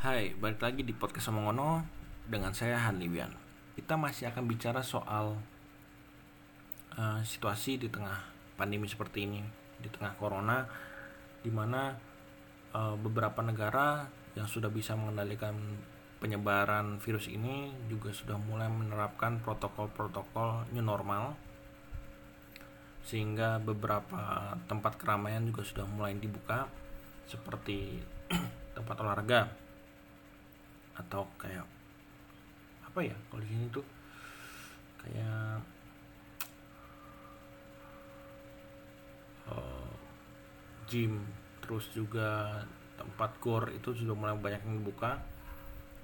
Hai, balik lagi di podcast Omongono dengan saya Hanliwian. Kita masih akan bicara soal uh, situasi di tengah pandemi seperti ini, di tengah corona, di mana uh, beberapa negara yang sudah bisa mengendalikan penyebaran virus ini juga sudah mulai menerapkan protokol-protokol new normal sehingga beberapa tempat keramaian juga sudah mulai dibuka seperti tempat olahraga atau kayak apa ya kalau di sini tuh? Kayak uh, gym terus juga tempat gor itu sudah mulai banyak yang dibuka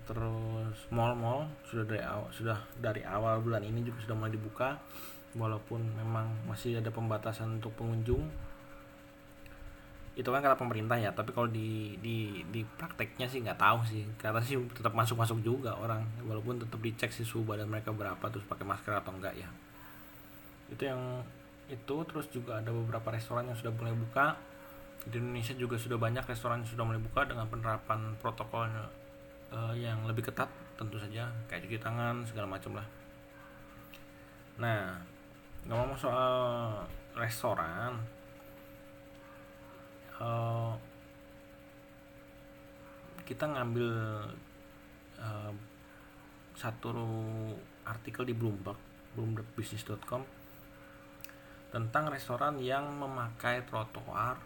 terus mall-mall sudah dari awal sudah dari awal bulan ini juga sudah mulai dibuka. Walaupun memang masih ada pembatasan untuk pengunjung itu kan kata pemerintah ya tapi kalau di di di prakteknya sih nggak tahu sih. Karena sih tetap masuk masuk juga orang walaupun tetap dicek sih suhu badan mereka berapa terus pakai masker atau enggak ya. Itu yang itu terus juga ada beberapa restoran yang sudah mulai buka. Di Indonesia juga sudah banyak restoran yang sudah mulai buka dengan penerapan protokol uh, yang lebih ketat tentu saja. Kayak cuci tangan segala macam lah. Nah ngomong soal restoran uh, kita ngambil uh, satu artikel di Bloomberg bloombergbusiness.com tentang restoran yang memakai trotoar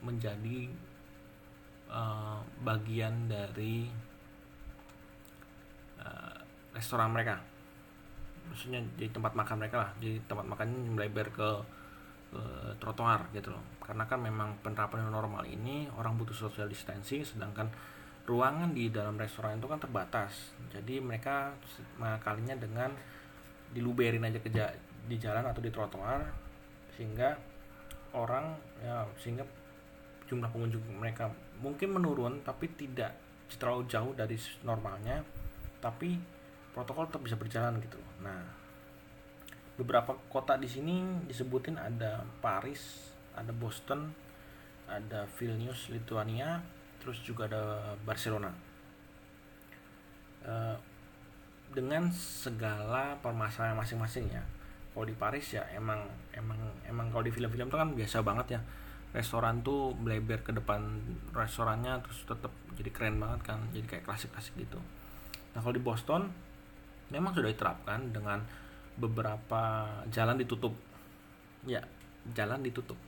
menjadi uh, bagian dari uh, restoran mereka. Maksudnya jadi tempat makan mereka lah jadi tempat makannya melebar ke uh, trotoar gitu loh. Karena kan memang penerapan normal ini orang butuh social distancing sedangkan ruangan di dalam restoran itu kan terbatas. Jadi mereka mengakalinya dengan diluberin aja ke di jalan atau di trotoar sehingga orang ya sehingga jumlah pengunjung mereka mungkin menurun tapi tidak terlalu jauh dari normalnya. Tapi protokol tetap bisa berjalan gitu nah beberapa kota di sini disebutin ada Paris, ada Boston, ada Vilnius, Lithuania, terus juga ada Barcelona. Uh, dengan segala permasalahan masing-masing ya. Kalau di Paris ya emang emang emang kalau di film-film itu kan biasa banget ya. Restoran tuh melebar ke depan restorannya terus tetap jadi keren banget kan, jadi kayak klasik-klasik gitu. Nah, kalau di Boston memang sudah diterapkan dengan beberapa jalan ditutup. Ya. Jalan ditutup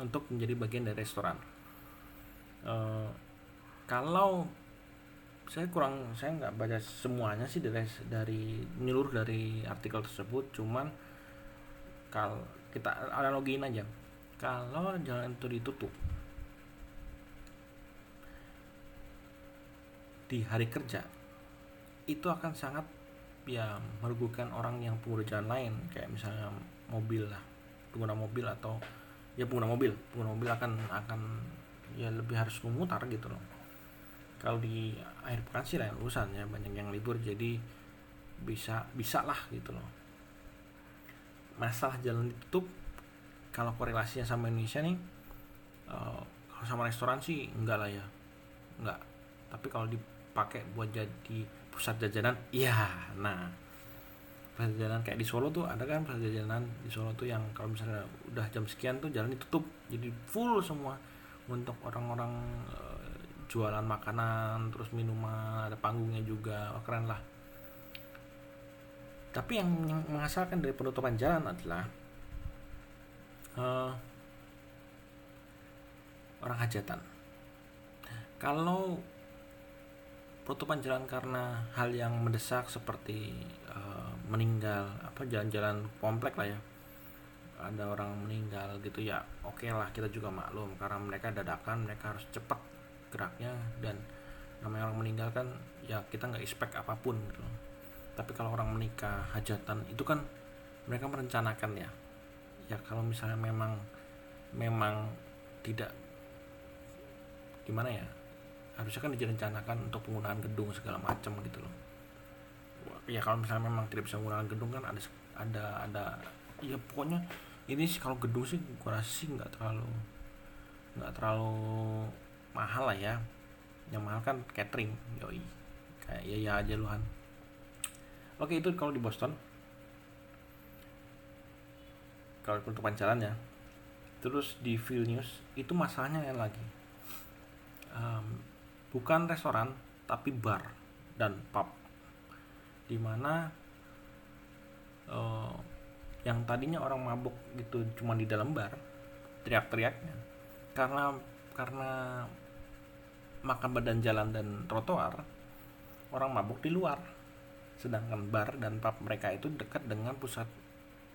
untuk menjadi bagian dari restoran. E, kalau saya kurang saya nggak baca semuanya sih dari dari menyeluruh dari artikel tersebut. Cuman kalau kita analogiin aja. Kalau jalan itu ditutup di hari kerja itu akan sangat ya merugikan orang yang pengguna jalan lain kayak misalnya mobil lah pengguna mobil atau ya pengguna mobil pengguna mobil akan akan ya lebih harus memutar gitu loh. Kalau di akhir pekan sih lain urusan ya banyak yang libur jadi bisa bisa lah gitu loh. Masalah jalan ditutup kalau korelasinya sama Indonesia nih uh, kalau sama restoran sih enggak lah ya enggak. Tapi kalau dipakai buat jadi pusat jajanan. Iya nah. Pusat jajanan kayak di Solo tuh ada kan pusat jajanan di Solo tuh yang kalau misalnya udah jam sekian tuh jalan ditutup. Jadi full semua. Untuk orang-orang e, jualan makanan terus minuman ada panggungnya juga. Oh, keren lah. Tapi yang, yang mengasalkan dari penutupan jalan adalah uh, orang hajatan. Kalau penutupan jalan karena hal yang mendesak seperti uh, meninggal apa jalan-jalan komplek lah ya. Ada orang meninggal gitu ya oke okay lah kita juga maklum karena mereka dadakan mereka harus cepat geraknya dan namanya orang meninggal kan ya kita nggak expect apa pun gitu. Tapi kalau orang menikah hajatan itu kan mereka merencanakan ya. Ya kalau misalnya memang memang tidak gimana ya harusnya kan direncanakan untuk penggunaan gedung segala macam gitu loh. Ya kalau misalnya memang tidak bisa menggunakan gedung kan ada ada ada ya pokoknya ini sih kalau gedung sih gua rasa sih nggak terlalu nggak terlalu mahal lah ya. Yang mahal kan catering yoi. Kayak ya ya aja luhan oke itu kalau di Boston. Kalau penutupan jalan ya. Terus di Vilnius itu masalahnya yang lagi. Um, bukan restoran tapi bar dan pub. Di mana uh, yang tadinya orang mabuk gitu cuma di dalam bar teriak-teriaknya. Karena karena makan badan jalan dan trotoar orang mabuk di luar. Sedangkan bar dan pub mereka itu dekat dengan pusat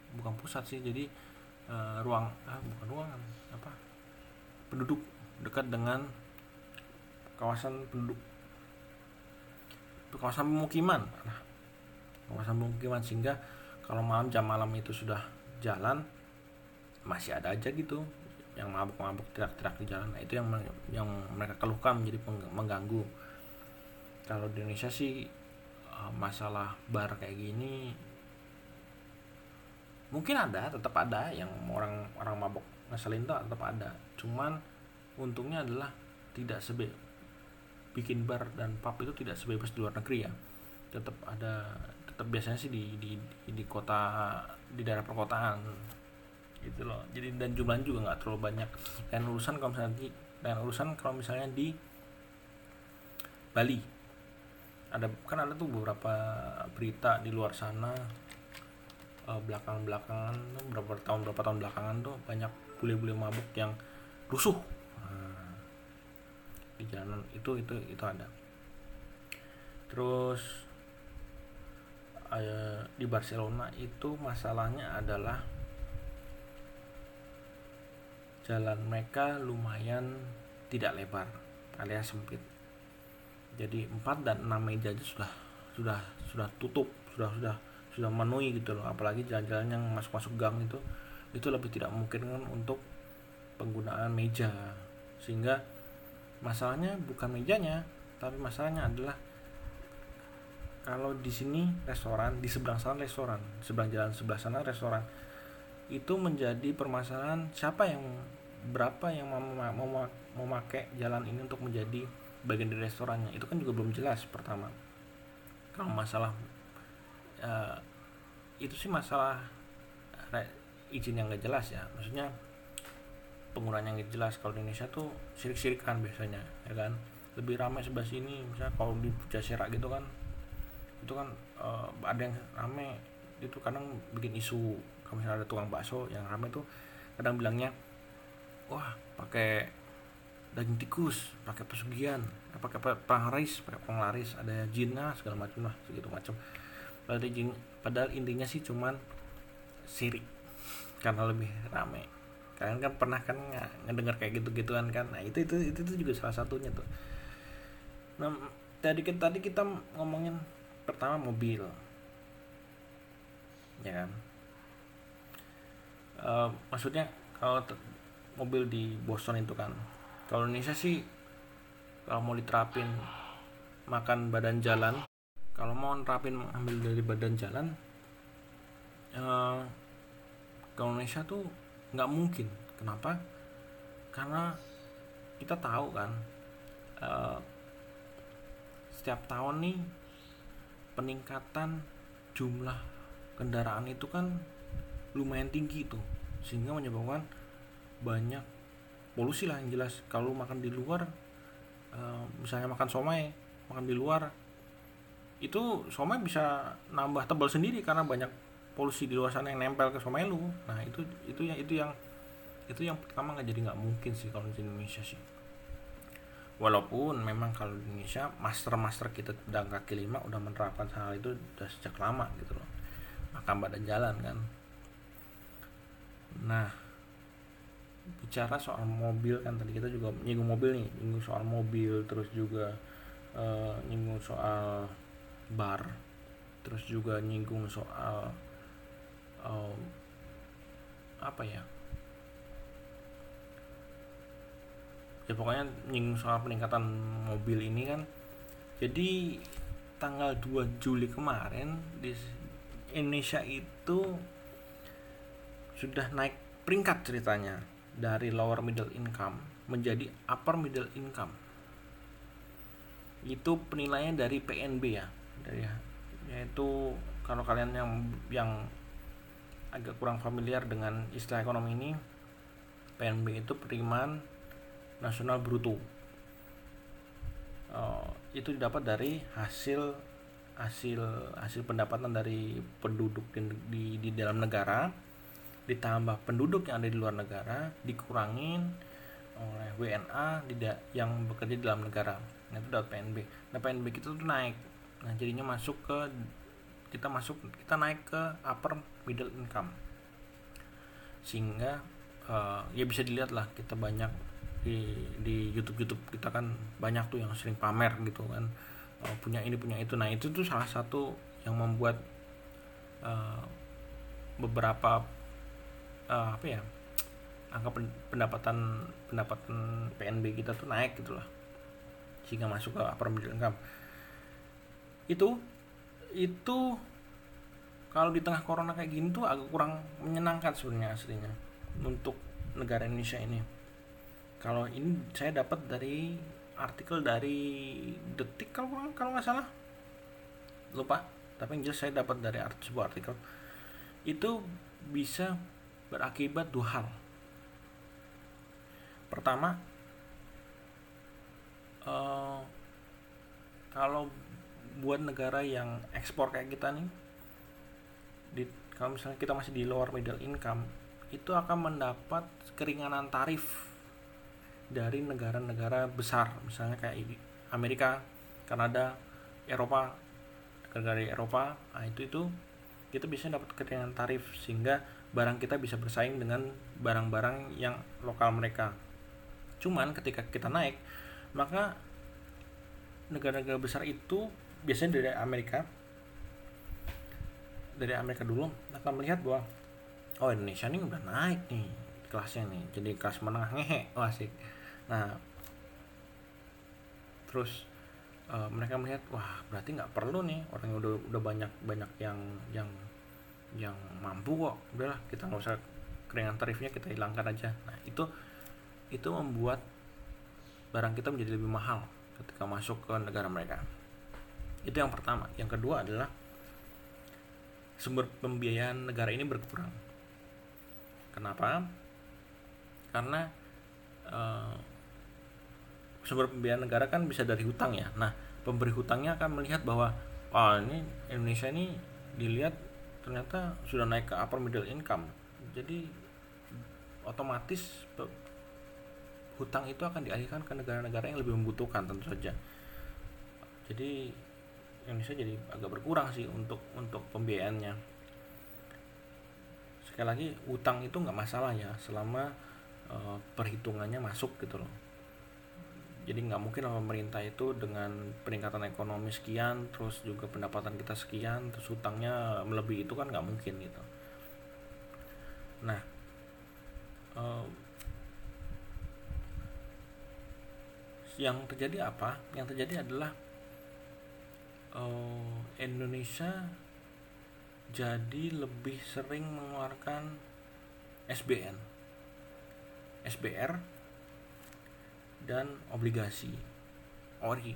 bukan pusat sih jadi uh, ruang ah, bukan ruangan apa? Penduduk dekat dengan kawasan penduduk. Kawasan pemukiman. Nah, kawasan pemukiman sehingga kalau malam jam malam itu sudah jalan masih ada aja gitu. Yang mabuk-mabuk teriak-teriak di jalan nah, itu yang yang mereka keluhkan menjadi mengganggu. Kalau di Indonesia sih eh, masalah bar kayak gini mungkin ada tetap ada. Yang orang orang mabuk ngeselin tuh tetap ada. Cuman untungnya adalah tidak sebe bikin bar dan pub itu tidak sebebas di luar negeri ya. Tetap ada tetap biasanya sih di di di kota di daerah perkotaan. Gitu loh. Jadi dan jumlahnya juga nggak terlalu banyak. Dan urusan kalau misalnya di dan urusan kalau misalnya di Bali. Ada kan ada tuh beberapa berita di luar sana uh, belakang belakangan beberapa tahun berapa tahun belakangan tuh banyak bule-bule mabuk yang rusuh di jalanan itu itu itu ada. Terus uh, di Barcelona itu masalahnya adalah jalan mereka lumayan tidak lebar alias sempit. Jadi 4 dan 6 meja aja sudah sudah sudah tutup sudah sudah sudah memenuhi gitu loh. Apalagi jalan-jalan yang masuk-masuk gang itu itu lebih tidak mungkin untuk penggunaan meja. Sehingga masalahnya bukan mejanya tapi masalahnya adalah kalau di sini restoran di seberang sana restoran seberang jalan sebelah sana restoran. Itu menjadi permasalahan siapa yang berapa yang mau memakai jalan ini untuk menjadi bagian dari restorannya. Itu kan juga belum jelas pertama. Kalau masalah uh, itu sih masalah izin yang gak jelas ya. Maksudnya penggunaan yang jelas. Kalau di Indonesia tuh sirik-sirikan biasanya ya kan? Lebih ramai sebelah sini misalnya kalau di Jasera gitu kan itu kan uh, ada yang ramai itu kadang bikin isu. Kalau misalnya ada tukang bakso yang ramai tuh kadang bilangnya wah pakai daging tikus pakai pesugihan pakai penglaris pakai penglaris ada jinnya segala macam lah segitu macam. Padahal, padahal intinya sih cuman sirik karena lebih rame kalian kan pernah kan ngedengar kayak gitu gituan kan? Nah itu itu itu, itu juga salah satunya tuh. Nah tadi kita tadi kita ngomongin pertama mobil. Ya kan? Uh, maksudnya kalau mobil di Boston itu kan kalau Indonesia sih kalau mau diterapin makan badan jalan kalau mau nerapin ambil dari badan jalan uh, kalau Indonesia tuh nggak mungkin. Kenapa? Karena kita tahu kan uh, setiap tahun nih peningkatan jumlah kendaraan itu kan lumayan tinggi tuh. Sehingga menyebabkan banyak polusi lah yang jelas. Kalau makan di luar uh, misalnya makan somai makan di luar itu somai bisa nambah tebal sendiri karena banyak polusi di luar sana yang nempel ke somai lu nah itu itu yang itu yang itu yang pertama nggak jadi nggak mungkin sih kalau di Indonesia sih. Walaupun memang kalau di Indonesia master-master kita pedang kaki lima udah menerapkan hal itu udah sejak lama gitu loh. Makan badan jalan kan? Nah bicara soal mobil kan tadi kita juga nyinggung mobil nih nyinggung soal mobil terus juga uh, nyinggung soal bar terus juga nyinggung soal uh, apa ya ya pokoknya nyinggung soal peningkatan mobil ini kan jadi tanggal 2 Juli kemarin di Indonesia itu sudah naik peringkat ceritanya dari lower middle income menjadi upper middle income. itu penilaian dari PNB ya dari yaitu kalau kalian yang yang agak kurang familiar dengan istilah ekonomi ini PNB itu penerimaan nasional bruto. Uh, itu didapat dari hasil hasil hasil pendapatan dari penduduk di, di, di dalam negara. Ditambah penduduk yang ada di luar negara dikurangin oleh WNA yang bekerja di dalam negara. Nah itu dapat PNB nah PNB kita tuh naik. Nah jadinya masuk ke kita masuk kita naik ke upper middle income. Sehingga uh, ya bisa dilihat lah kita banyak di di YouTube YouTube kita kan banyak tuh yang sering pamer gitu kan. Uh, punya ini punya itu. Nah itu tuh salah satu yang membuat uh, beberapa uh, apa ya angka pendapatan pendapatan PNB kita tuh naik gitulah sehingga masuk ke upper middle income. Itu itu kalau di tengah corona kayak gini tuh agak kurang menyenangkan sebenarnya aslinya untuk negara Indonesia ini. Kalau ini saya dapat dari artikel dari detik kalau kalau nggak salah. Lupa tapi yang jelas saya dapat dari sebuah artikel. Itu bisa berakibat dua hal. Pertama uh, kalau buat negara yang ekspor kayak kita nih di kalau misalnya kita masih di lower middle income itu akan mendapat keringanan tarif dari negara-negara besar misalnya kayak Amerika, Kanada, Eropa, negara Eropa, nah itu itu kita bisa dapat keringanan tarif sehingga barang kita bisa bersaing dengan barang-barang yang lokal mereka. Cuman ketika kita naik, maka negara-negara besar itu biasanya dari Amerika dari Amerika dulu akan melihat bahwa oh Indonesia ini udah naik nih kelasnya nih jadi kelas menengah ngehe. Oh asik. Nah terus uh, mereka melihat wah berarti nggak perlu nih orang yang udah udah banyak banyak yang yang yang mampu kok. Udahlah kita nggak usah keringan tarifnya kita hilangkan aja. Nah itu itu membuat barang kita menjadi lebih mahal ketika masuk ke negara mereka itu yang pertama. Yang kedua adalah sumber pembiayaan negara ini berkurang. Kenapa? Karena uh, sumber pembiayaan negara kan bisa dari hutang ya. Nah pemberi hutangnya akan melihat bahwa oh ini Indonesia ini dilihat ternyata sudah naik ke upper middle income. Jadi otomatis hutang itu akan dialihkan ke negara-negara yang lebih membutuhkan tentu saja. Jadi Indonesia jadi agak berkurang sih untuk untuk pembiayaannya. Sekali lagi utang itu nggak masalah ya selama uh, perhitungannya masuk gitu loh. Jadi nggak mungkin lah pemerintah itu dengan peningkatan ekonomi sekian terus juga pendapatan kita sekian terus utangnya melebihi itu kan nggak mungkin gitu. Nah uh, yang terjadi apa? Yang terjadi adalah uh, Indonesia jadi lebih sering mengeluarkan SBN, SBR dan obligasi. Ori.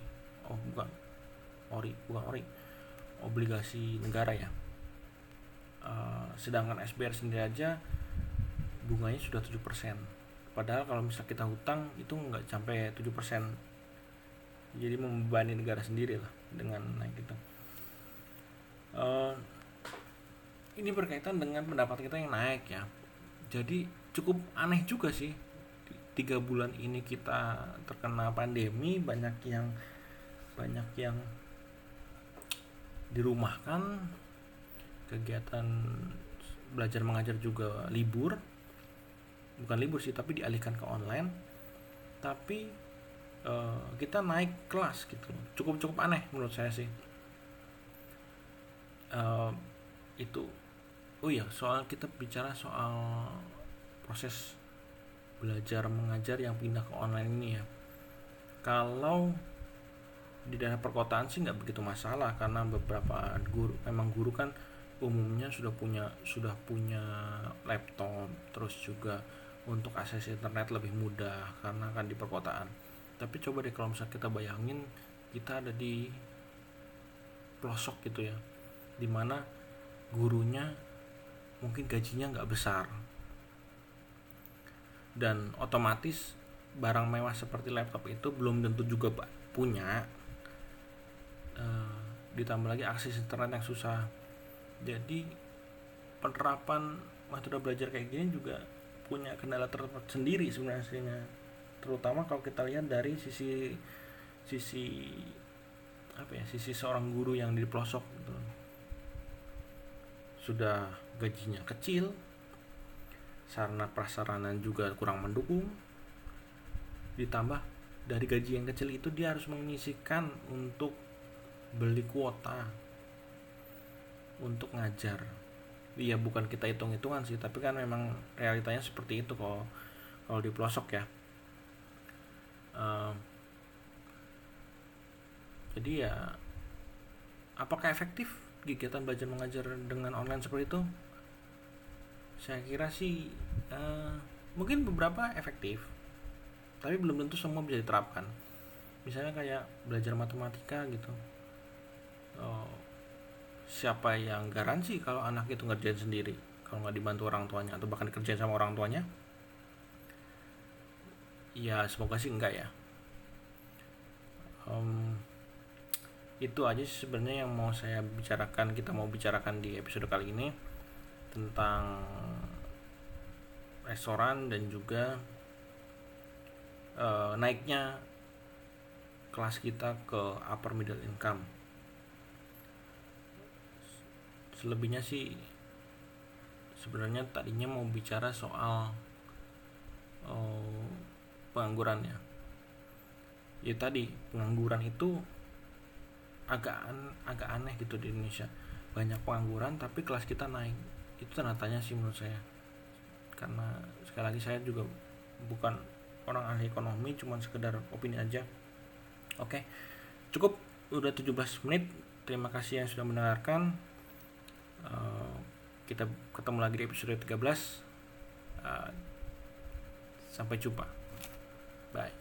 Oh bukan. Ori bukan ori. Obligasi negara ya. Uh, sedangkan SBR sendiri aja bunganya sudah 7% padahal kalau misal kita hutang itu nggak sampai 7% jadi membebani negara sendiri lah dengan naik itu uh, ini berkaitan dengan pendapat kita yang naik ya. Jadi cukup aneh juga sih tiga bulan ini kita terkena pandemi banyak yang banyak yang dirumahkan kegiatan belajar mengajar juga libur. Bukan libur sih tapi dialihkan ke online. Tapi uh, kita naik kelas gitu. Cukup cukup aneh menurut saya sih. Uh, itu oh iya soal kita bicara soal proses belajar mengajar yang pindah ke online ini ya. Kalau di daerah perkotaan sih nggak begitu masalah karena beberapa guru memang guru kan umumnya sudah punya sudah punya laptop terus juga untuk akses internet lebih mudah karena kan di perkotaan tapi coba deh kalau misalnya kita bayangin kita ada di pelosok gitu ya di mana gurunya mungkin gajinya nggak besar. Dan otomatis barang mewah seperti laptop itu belum tentu juga punya. Uh, ditambah lagi akses internet yang susah. Jadi penerapan metode belajar kayak gini juga punya kendala tersendiri sebenarnya terutama kalau kita lihat dari sisi sisi apa ya sisi seorang guru yang di pelosok gitu. sudah gajinya kecil sarana prasarana juga kurang mendukung ditambah dari gaji yang kecil itu dia harus menyisikan untuk beli kuota untuk ngajar iya bukan kita hitung-hitungan sih tapi kan memang realitanya seperti itu kalau kalau di pelosok ya uh, jadi ya apakah efektif kegiatan belajar mengajar dengan online seperti itu? Saya kira sih uh, mungkin beberapa efektif tapi belum tentu semua bisa diterapkan. Misalnya kayak belajar matematika gitu. Uh, siapa yang garansi kalau anak itu ngerjain sendiri? Kalau nggak dibantu orang tuanya atau bahkan dikerjain sama orang tuanya ya semoga sih enggak ya um, itu aja sebenarnya yang mau saya bicarakan kita mau bicarakan di episode kali ini tentang restoran dan juga uh, naiknya kelas kita ke upper middle income. Selebihnya sih sebenarnya tadinya mau bicara soal uh, pengangguran ya. Tadi pengangguran itu agak an agak aneh gitu di Indonesia. Banyak pengangguran tapi kelas kita naik. Itu tanda sih menurut saya. Karena sekali lagi saya juga bukan orang ahli ekonomi cuman sekedar opini aja. Oke cukup. Udah 17 menit. Terima kasih yang sudah mendengarkan. Uh, kita ketemu lagi di episode 13 uh, sampai jumpa bye